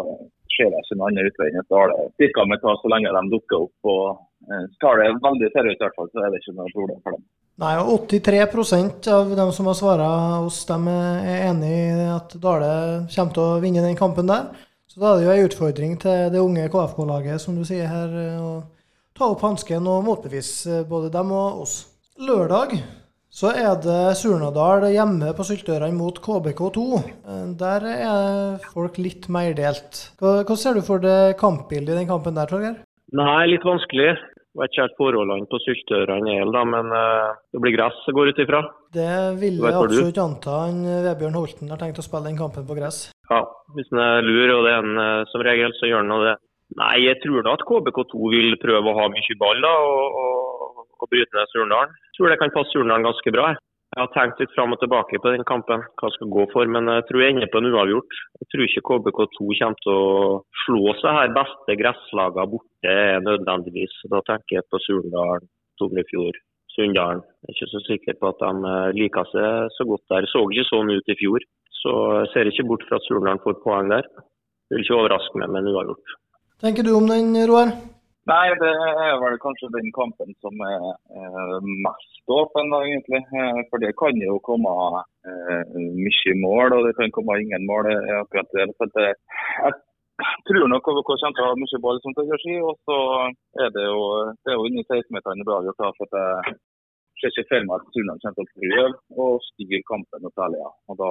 ser jeg ikke noen annen utvei enn at Dale stikker med ta så lenge de dukker opp. og eh, Tar det veldig seriøst, i hvert fall, så er det ikke noe problem for dem. Nei, og 83% av dem som har svart oss, de er enig i at Dale kommer til å vinne den kampen der. Så da er det jo en utfordring til det unge KFK-laget, som du sier her, å ta opp hansken og motbevise både dem og oss. Lørdag så er det Surnadal hjemme på Syltørene mot KBK2. Der er folk litt mer delt. Hva ser du for det kampbildet i den kampen der, Torgeir? Nei, litt vanskelig. Jeg vet ikke helt forholdene på Syltørene er, men uh, det blir gress jeg går ut ifra. Det vil jeg absolutt anta. Han, Vebjørn Holten har tenkt å spille den kampen på gress. Ja, hvis han er lur, og det er han uh, som regel, så gjør han det. Nei, jeg tror da at KBK2 vil prøve å ha mye ball da, og, og, og bryte ned Surnadal tror det kan passe Surnadal ganske bra. Jeg har tenkt litt fram og tilbake på den kampen, hva jeg skal gå for. Men jeg tror jeg ender på en uavgjort. Jeg tror ikke KBK2 kommer til å slå seg her beste gresslagene borte er nødvendigvis. Da tenker jeg på Surndal, Tognefjord, Sunndalen. Jeg er ikke så sikker på at de eh, liker seg så godt der. Så ikke sånn ut i fjor. Så jeg ser ikke bort fra at Surndalen får poeng der. Det vil ikke overraske meg med en uavgjort. tenker du om den, Roar? Nei, det er vel kanskje den kampen som er eh, mest åpen, da, egentlig. Eh, for det kan jo komme eh, mye mål, og det kan komme ingen mål. akkurat det. Så det, jeg tror nok KVK kommer til å ha mye ball, som det gjør. Og så er det jo, det er jo inni 16-meterne bra gjort. for at ser ikke for meg at Surnadal kommer til å prøve å styre kampen noe særlig. Ja. Og Da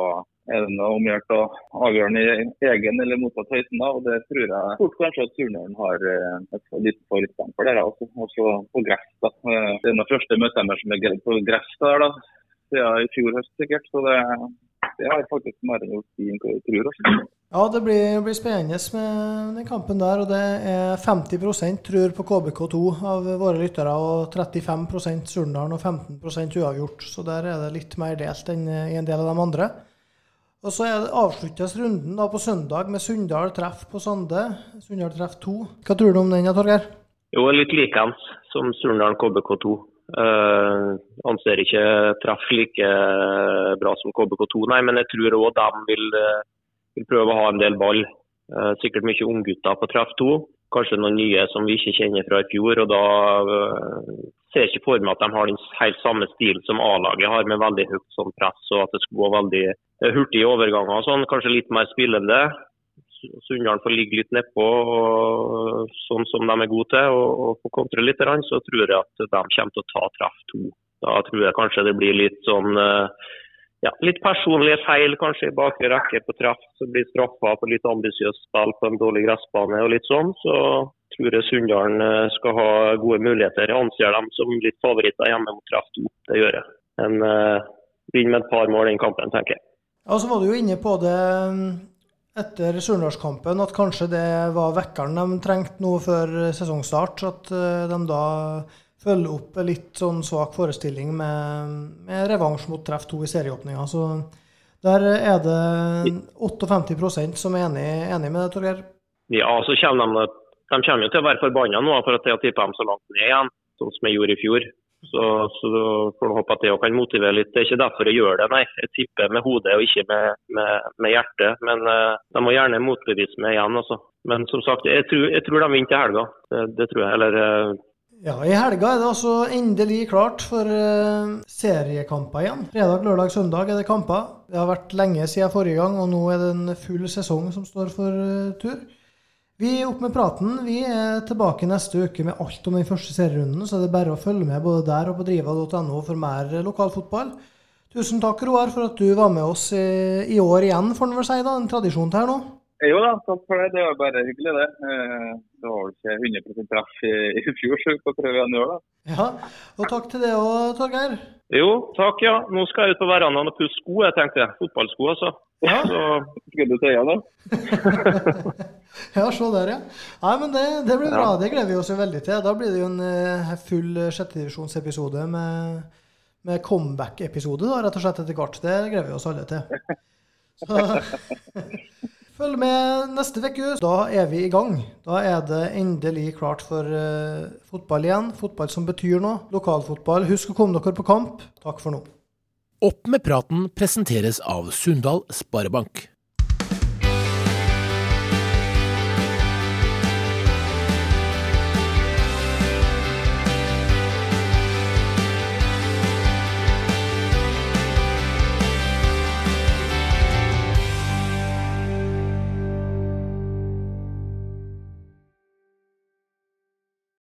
er det noe omgjort å avgjøre den i egen eller motsatt høyden. Og Det tror jeg fort kanskje at Surnadal har eh, et litt forutstand for det. Også, også på gress. da. Eh, det er det første møtet deres som er på gress der, da. siden i fjor høst sikkert. så det det har faktisk mer enn gjort jeg tror. Også. Ja, det blir, blir, spennende med den kampen der. og Det er 50% tror på KBK2 av våre lyttere, og 35% Surndalen og 15% uavgjort. Så der er det litt mer delt enn i en del av de andre. Og Så er det avsluttes runden da på søndag med Sunndal treff på Sande. Sunndal treff 2. Hva tror du om den, Torgeir? Jo, litt likeens som Surndalen KBK2. Uh, anser ikke treff like bra som KBK2, nei, men jeg tror òg de vil, uh, vil, prøve å ha en del ball. Uh, sikkert mye unggutter på treff 2. Kanskje noen nye som vi ikke kjenner fra i fjor. og Da ser jeg ikke for meg at de har den helt samme stil som A-laget har, med veldig høyt sånn press og at det skal gå veldig hurtige overganger. Sånn. Kanskje litt mer spillende. Sunndalen får ligge litt nedpå, sånn som de er gode til, og, få kontre litt, så tror jeg at de kommer til å ta treff to. Da tror jeg kanskje det blir litt sånn eh, ja, litt personlige feil kanskje i bakre rekke på treff. Så blir straffa på litt ambisiøst spill på en dårlig gressbane og litt sånn. Så tror jeg Sunndalen eh, skal ha gode muligheter. Jeg anser dem som litt favoritter hjemme mot treff to. Det gjør jeg. En uh, vinner med et par mål den kampen, tenker jeg. Ja, så var du jo inne på det etter Surnadalskampen at kanskje det var vekkeren de trengte nå før sesongstart. At eh, de da følger opp litt sånn svak forestilling med, med revansj mot treff 2 i serieåpninga. Så der er det 58% som er enig, enig med det, Torgeir? Ja, så kommer de, de kommer jo til å være forbanna nå for at jeg tippa dem så langt ned igjen, sånn som jeg gjorde i fjor. Så, så får du håpe at det kan motivere litt. Det er ikke derfor jeg gjør det, nei. Jeg tipper med hodet og ikke med, med, med hjertet. Men uh, de må gjerne motbevise meg igjen, altså. Men som sagt, jeg tror, jeg tror de vinner til helga. Det, det, tror jeg. Eller uh... Ja, I helga er det altså endelig klart for uh, seriekamper igjen. Fredag, lørdag, søndag er det kamper. Det har vært lenge siden forrige gang, og nå er det en full sesong som står for tur. Vi er oppe med praten. Vi er tilbake neste uke med alt om den første serierunden, så er det bare å følge med både der og på driva.no for mer lokalfotball. Tusen takk, Roar, for at du var med oss i år igjen, får en vel si. da, En tradisjon til her nå? Jo da, takk for det. Det var bare hyggelig, det. Eh, det var vel ikke 100 treff i, i fjor, så vi får prøve igjen i år, da. Ja, og takk til det òg, Torgeir. Jo, takk, ja. Nå skal jeg ut på verandaen og pusse sko, jeg tenkte. Fotballsko, altså. Ja. Så skal du til øya, da? Ja, se der, ja. Nei, men det, det blir bra. Det gleder vi oss jo veldig til. Da blir det jo en uh, full sjettedivisjonsepisode med, med comeback-episode, da, rett og slett etter hvert. Det gleder vi oss alle til. Så, følg med neste uke. Da er vi i gang. Da er det endelig klart for uh, fotball igjen. Fotball som betyr noe. Lokalfotball. Husk å komme dere på kamp. Takk for nå. Opp med praten presenteres av Sundal Sparebank.